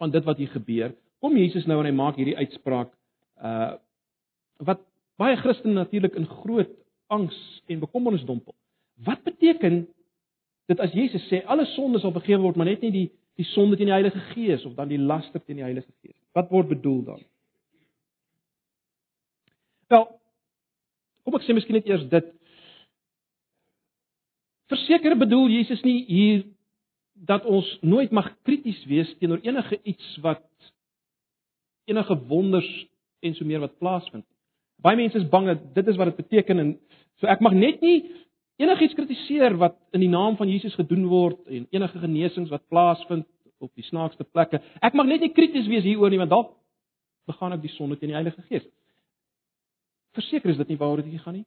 [SPEAKER 1] van dit wat hier gebeur, kom Jesus nou en hy maak hierdie uitspraak uh wat baie Christene natuurlik in groot angs en bekommernis dompel. Wat beteken dit as Jesus sê alle sondes sal vergewe word, maar net nie die die sonde teen die Heilige Gees of dan die laster teen die Heilige Gees? Wat word bedoel dan? Wel, kom ek sê miskien net eers dit Verseker bedoel Jesus nie hier dat ons nooit mag krities wees teenoor enige iets wat enige wonders en so meer wat plaasvind. Baie mense is bang dat dit is wat dit beteken en so ek mag net nie enigiets kritiseer wat in die naam van Jesus gedoen word en enige genesings wat plaasvind op die snaakste plekke. Ek mag net nie krities wees hieroor nie want dalk begaan ek die sonde teen die Heilige Gees. Verseker is dit nie waaroor dit gaan nie.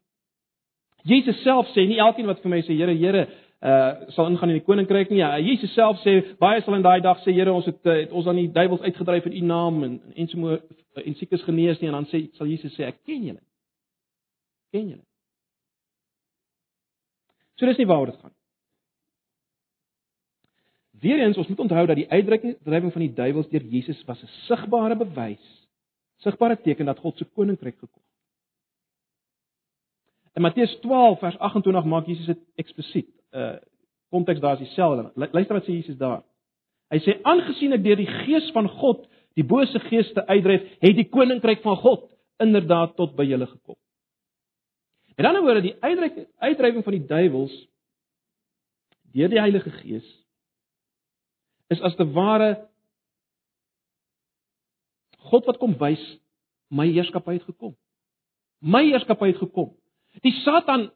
[SPEAKER 1] Jesus self sê nie elkeen wat vir my sê Here Here uh sal ingaan in die koninkryk nie. Ja, Jesus self sê baie sal in daai dag sê Here ons het, uh, het ons aan die duiwels uitgedryf in u naam en en so en siekes genees nie en dan sê sal Jesus sê ek ken julle. Ken julle. So dis nie waaroor dit gaan. Weereens ons moet onthou dat die uitdrywing van die duiwels deur Jesus was 'n sigbare bewys, sigbare teken dat God se koninkryk gekom In Matteus 12 vers 28 maak Jesus dit eksplisiet. Uh konteks daar is dieselfde. Luister wat sê Jesus daar. Hy sê aangesien ek deur die gees van God die bose geeste uitdryf, het die koninkryk van God inderdaad tot by julle gekom. En dan oor die uitdrywing van die duiwels deur die Heilige Gees is as te ware God wat kom wys my heerskappy het gekom. My heerskappy het gekom. Die Satan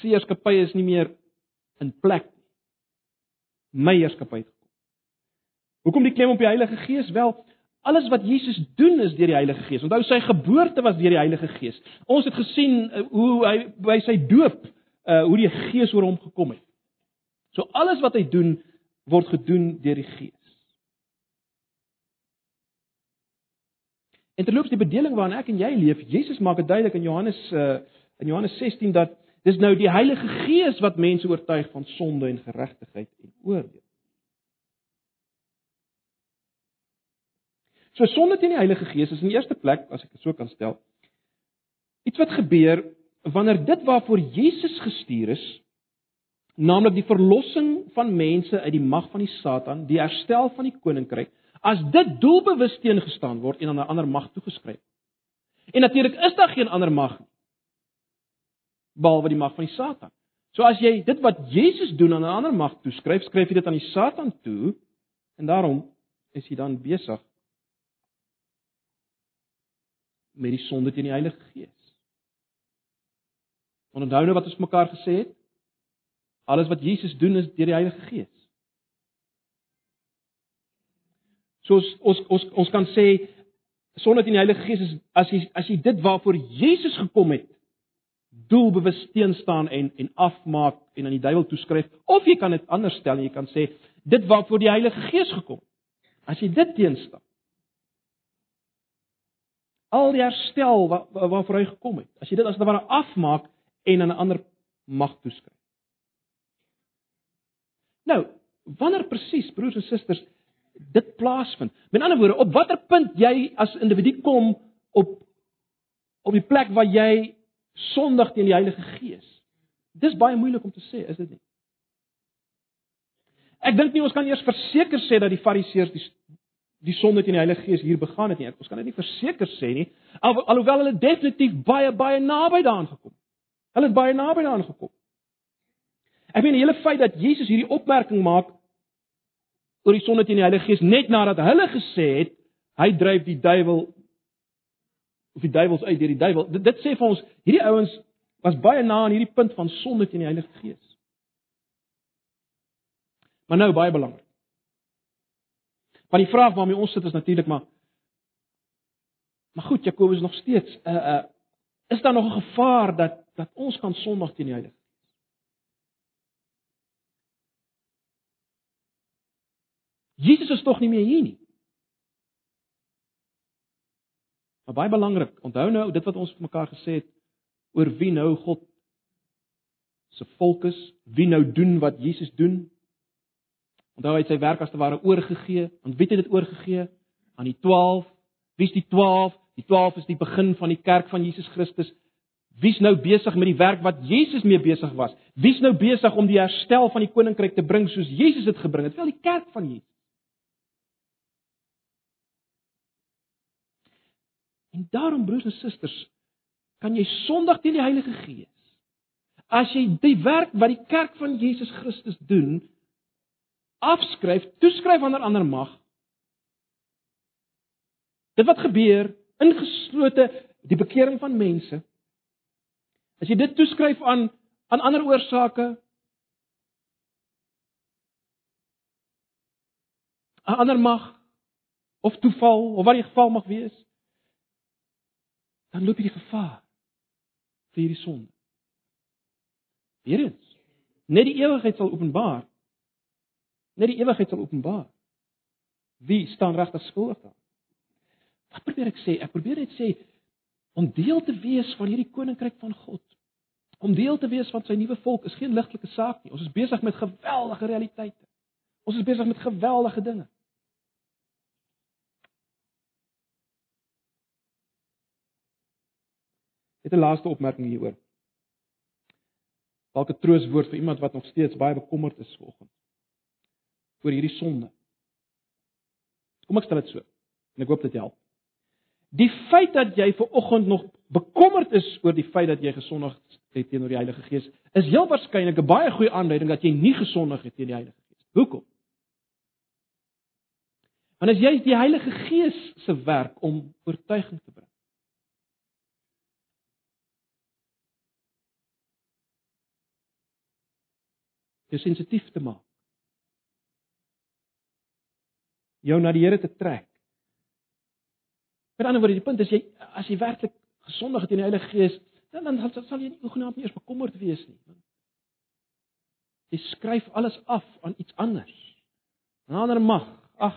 [SPEAKER 1] se heerskappy is nie meer in plek nie. My heerskappy het gekom. Hoekom die klem op die Heilige Gees? Wel, alles wat Jesus doen is deur die Heilige Gees. Onthou sy geboorte was deur die Heilige Gees. Ons het gesien uh, hoe hy by sy doop uh hoe die Gees oor hom gekom het. So alles wat hy doen word gedoen deur die Gees. En terloops die bedeling waarin ek en jy leef, Jesus maak dit duidelik in Johannes uh in Johannes 16 dat dis nou die Heilige Gees wat mense oortuig van sonde en geregtigheid en oordeel. So sonde teen die Heilige Gees is in die eerste plek, as ek dit so kan stel, iets wat gebeur wanneer dit waarvoor Jesus gestuur is, naamlik die verlossing van mense uit die mag van die Satan, die herstel van die koninkryk, as dit doelbewus teengestaan word en aan 'n ander mag toegeskryf. En natuurlik is daar geen ander mag behalwe die mag van die Satan. So as jy dit wat Jesus doen aan 'n ander mag toeskryf, skryf jy dit aan die Satan toe en daarom is jy dan besig met die sonde teen die Heilige Gees. Onthou nou wat ons mekaar gesê het? Alles wat Jesus doen is deur die Heilige Gees. Soos ons ons ons kan sê sonder die Heilige Gees is as jy as jy dit waarvoor Jesus gekom het doelbewus teenstaan en en afmaak en aan die duiwel toeskryf of jy kan dit anders stel en jy kan sê dit waarvoor die Heilige Gees gekom as jy dit teenstaan al die herstel waar, waarvoor hy gekom het as jy dit as dit ware afmaak en aan 'n ander mag toeskryf nou wanneer presies broers en susters dit plaasvind. Met ander woorde, op watter punt jy as individu kom op op die plek waar jy sondig teen die Heilige Gees. Dis baie moeilik om te sê, is dit nie? Ek dink nie ons kan eers verseker sê dat die Fariseërs die die sonde teen die Heilige Gees hier begaan het nie. Ons kan dit nie verseker sê nie. Al, alhoewel hulle definitief baie baie naby daaraan gekom het. Hulle het baie naby daaraan gekom. Ek meen die hele feit dat Jesus hierdie opmerking maak oor die sonde teen die Heilige Gees net nadat hulle gesê het hy dryf die duiwel of die duiwels uit deur die duiwel. Dit, dit sê vir ons hierdie ouens was baie na aan hierdie punt van sonde teen die Heilige Gees. Maar nou baie belangrik. Want die vraag waarmee ons sit is natuurlik maar Maar goed, Jakobus nog steeds uh uh is daar nog 'n gevaar dat dat ons kan sondig teen die Heilige Jesus is tog nie meer hier nie. Maar baie belangrik, onthou nou dit wat ons vir mekaar gesê het oor wie nou God se volk is, wie nou doen wat Jesus doen. Onthou hy het sy werk as te ware oorgegee. Aan wie het hy dit oorgegee? Aan die 12. Wie's die 12? Die 12 is die begin van die kerk van Jesus Christus. Wie's nou besig met die werk wat Jesus mee besig was? Wie's nou besig om die herstel van die koninkryk te bring soos Jesus dit gebring het? Wel die kerk van Jesus. En daarom broers en susters, kan jy Sondag teen die Heilige Gees. As jy die werk wat die kerk van Jesus Christus doen, afskryf, toeskryf aan 'n ander mag. Dit wat gebeur ingeslote die bekering van mense. As jy dit toeskryf aan aan ander oorsake, 'n ander mag of toeval of wat die geval mag wees, dan loop jy die gevaar vir hierdie sonde. Weerens, net die ewigheid sal openbaar. Net die ewigheid sal openbaar. Wie staan regtig skuldig daar? Wat probeer ek sê? Ek probeer net sê om deel te wees van hierdie koninkryk van God. Om deel te wees van sy nuwe volk is geen ligtelike saak nie. Ons is besig met geweldige realiteite. Ons is besig met geweldige dinge. Net 'n laaste opmerking hieroor. Dalk 'n troostwoord vir iemand wat nog steeds baie bekommerd is vanoggend oor hierdie sonde. Kom ek stel dit so. En ek hoop dit help. Die feit dat jy ver oggend nog bekommerd is oor die feit dat jy gesondig het teenoor die Heilige Gees, is heel waarskynlik 'n baie goeie aanduiding dat jy nie gesondig het teen die Heilige Gees. Hoekom? Want as jy die Heilige Gees se werk om oortuiging te bring. Jou sensitief te maak. Jou na die Here te trek. Met ander woorde, die punt is jy as jy werklik gesondig het in die Heilige Gees, dan dan sal, jy nie nie eens bekommerd wees nie. Jy skryf alles af aan iets anders. 'n Ander mag. Ag,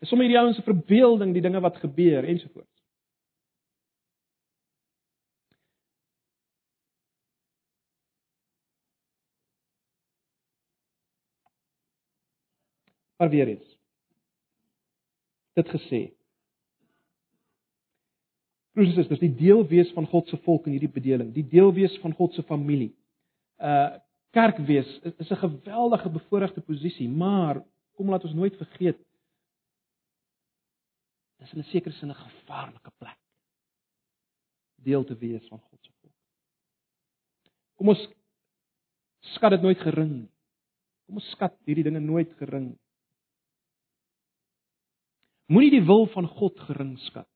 [SPEAKER 1] dis sommer hierdie ouens se verbeelding, die dinge wat gebeur ensovoorts. Maar weer eens. Dit gesê. Broers en susters, die deel wees van God se volk in hierdie bedeling, die deel wees van God se familie. Uh kerk wees is, is 'n geweldige bevoordeelde posisie, maar kom laat ons nooit vergeet dis in 'n sekere sin 'n gevaarlike plek deel te wees van God se volk. Kom ons skat dit nooit gering nie. Kom ons skat hierdie dinge nooit gering nie. Moenie die wil van God gering skat.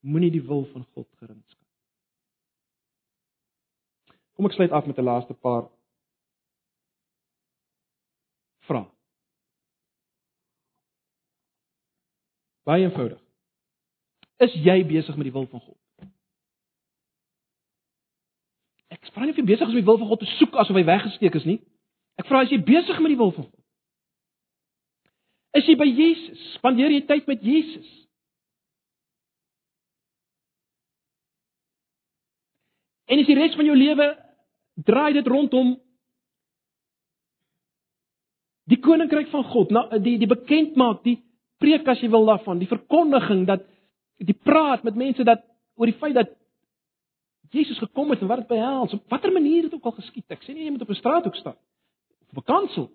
[SPEAKER 1] Moenie die wil van God gering skat. Kom ek sluit af met 'n laaste paar vrae. Baie eenvoudig. Is jy besig met die wil van God? Ek vra nie of jy besig is om die wil van God te soek asof hy weggesteek is nie. Ek vra as jy besig met die wil van God. Is jy by Jesus? Spandeer jy tyd met Jesus? En is die res van jou lewe draai dit rondom die koninkryk van God, na die die bekend maak, die preek as jy wil daarvan, die verkondiging dat die praat met mense dat oor die feit dat Jesus gekom het en wat dit behels, op watter manier dit ook al geskied. Ek sê nie jy moet op 'n straathoek staan of op 'n kansel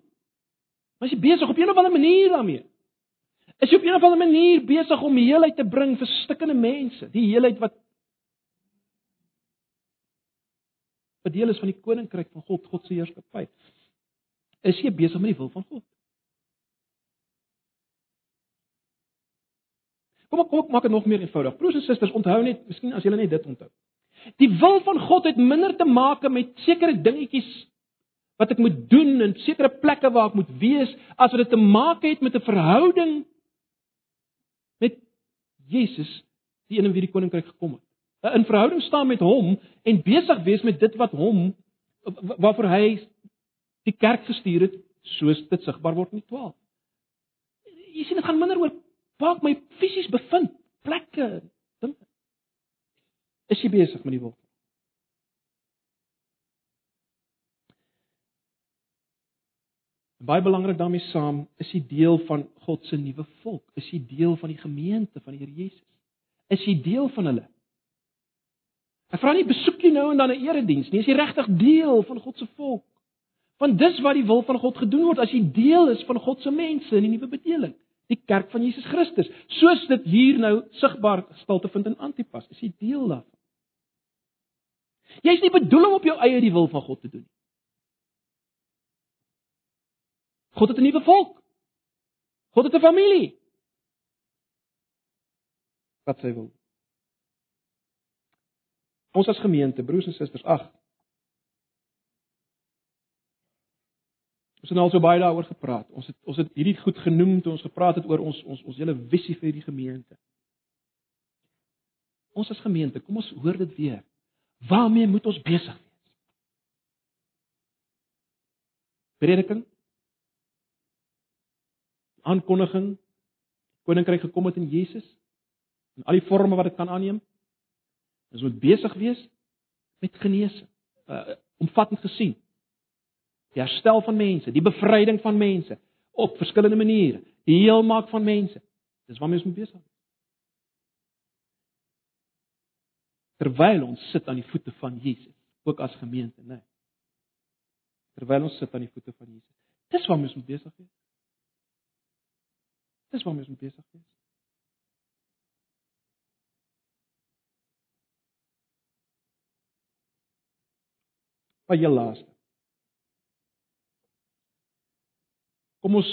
[SPEAKER 1] Maar as jy besig op 'n of ander manier daarmee. Is jy op 'n of ander manier besig om heelheid te bring vir stikkende mense, die heelheid wat wat deel is van die koninkryk van God, God se heerskappy. Is jy besig met die wil van God? Kom kom maak dit nog meer eenvoudig. Broers en susters, onthou net, miskien as julle net dit onthou. Die wil van God het minder te maak met sekere dingetjies wat ek moet doen en sekere plekke waar ek moet wees as wat dit te maak het met 'n verhouding met Jesus, die een in wie die koninkryk gekom het. 'n In verhouding staan met hom en besig wees met dit wat hom waarvoor hy die kerk gestuur het, soos dit sigbaar word in die 12. Jy sien dit gaan minder oor waar my fisies bevind, plekke, dinge. Is jy besig met die wil? Baie belangrik daarmee saam, is jy deel van God se nuwe volk? Is jy deel van die gemeente van die Here Jesus? Is jy deel van hulle? Ek vra nie besoek jy nou en dan 'n erediens nie, is jy regtig deel van God se volk? Want dis wat die wil van God gedoen word as jy deel is van God se mense in die nuwe bedeling, die kerk van Jesus Christus, soos dit hier nou sigbaar gestel te vind in Antipas. Is jy deel daarvan? Jy's nie bedoel om op jou eie die wil van God te doen nie. God het 'n nuwe volk. God het 'n familie. Wat sy wil. Ons as gemeente, broers en susters, ag. Ons het nou al so baie daaroor gepraat. Ons het ons het hierdie goed genoem toe ons gepraat het oor ons ons ons hele visie vir hierdie gemeente. Ons as gemeente, kom ons hoor dit weer. Waarmee moet ons besig wees? Prediking, aankondiging koninkryk gekom het in Jesus en al die forme wat dit kan aanneem. Ons moet besig wees met genesing, uh, omvattend gesien. Die herstel van mense, die bevryding van mense op verskillende maniere, die heelmaak van mense. Dis waarmee ons moet besig wees. Terwyl ons sit aan die voete van Jesus, ook as gemeente, né? Nee. Terwyl ons sit aan die voete van Jesus. Dis waarmee ons moet besig wees. Dis waarmee ons besig is. Maar jy laaste. Kom ons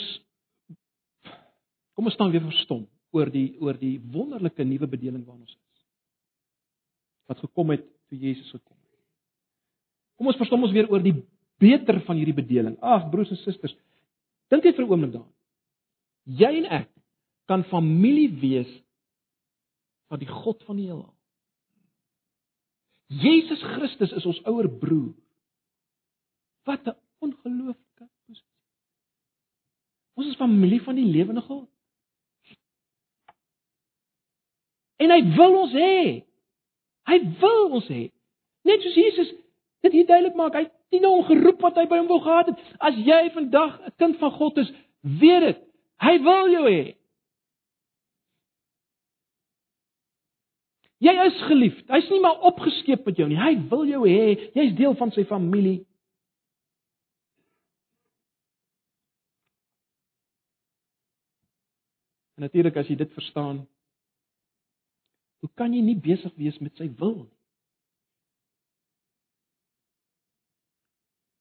[SPEAKER 1] kom ons staan weer verstom oor die oor die wonderlike nuwe bedeling waarin ons is. Wat gekom het toe Jesus gekom het. Kom ons verstom ons weer oor die beter van hierdie bedeling. Ag broers en susters, dink net vir 'n oomblik daaraan. Jy en ek kan familie wees van die God van die heelal. Jesus Christus is ons ouer broer. Wat 'n Ongelooflike posisie. Ons is familie van die lewende God. En hy wil ons hê. Hy wil ons hê. Net soos Jesus dit hier duidelik maak, hy het nie hom geroep wat hy by hom wou gehad het. As jy vandag 'n kind van God is, weet dit. Hy wil jou hê. Jy is geliefd. Hy's nie maar opgeskep met jou nie. Hy wil jou hê. Jy's deel van sy familie. En natuurlik as jy dit verstaan, hoe kan jy nie besig wees met sy wil nie?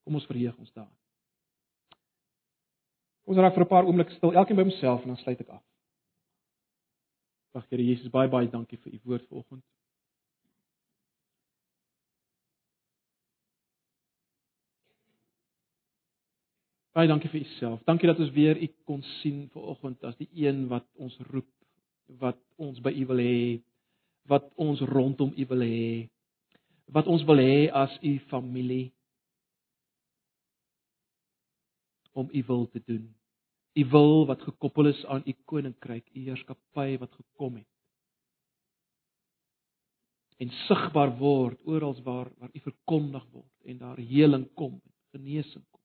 [SPEAKER 1] Kom ons verheug ons daar. Kom ons raak vir 'n paar oomblikke stil, elkeen by homself en dan sluit ek af. Ag Here Jesus, baie baie dankie vir u woord vanoggend. Baie dankie vir uself. Dankie dat ons weer u kon sien vanoggend as die een wat ons roep, wat ons by u wil hê, wat ons rondom u wil hê, wat ons wil hê as u familie. Om u wil te doen. U wil wat gekoppel is aan u koninkryk, u heerskappy wat gekom het. En sigbaar word oral waar waar u verkondig word en daar heling kom, genesing kom.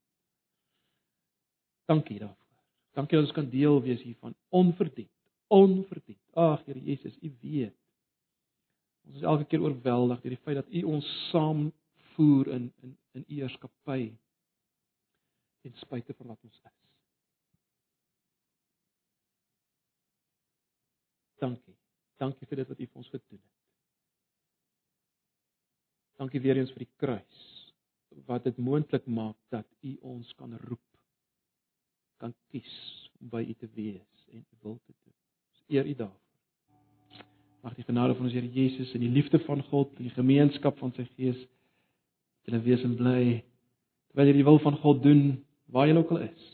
[SPEAKER 1] Dankie daarvoor. Dankie dat ons kan deel wees hiervan onverdiend, onverdiend. Ag Here Jesus, u weet. Ons is elke keer oorweldig deur die feit dat u ons saamvoer in in in u heerskappy ten spyte van wat ons is. Dankie. Dankie vir dit wat U vir ons gedoen het. Dankie weer eens vir die kruis wat dit moontlik maak dat U ons kan roep, kan kies om by U te wees en U wil te doen. Ons eer U daarvoor. Mag die genade van ons Here Jesus en die liefde van God en die gemeenskap van sy Gees julle wees en bly terwyl jy die wil van God doen waar jy ook al is.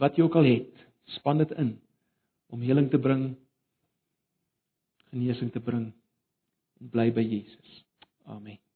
[SPEAKER 1] Wat jy ook al het, span dit in om heling te bring, genesing te bring en bly by Jesus. Amen.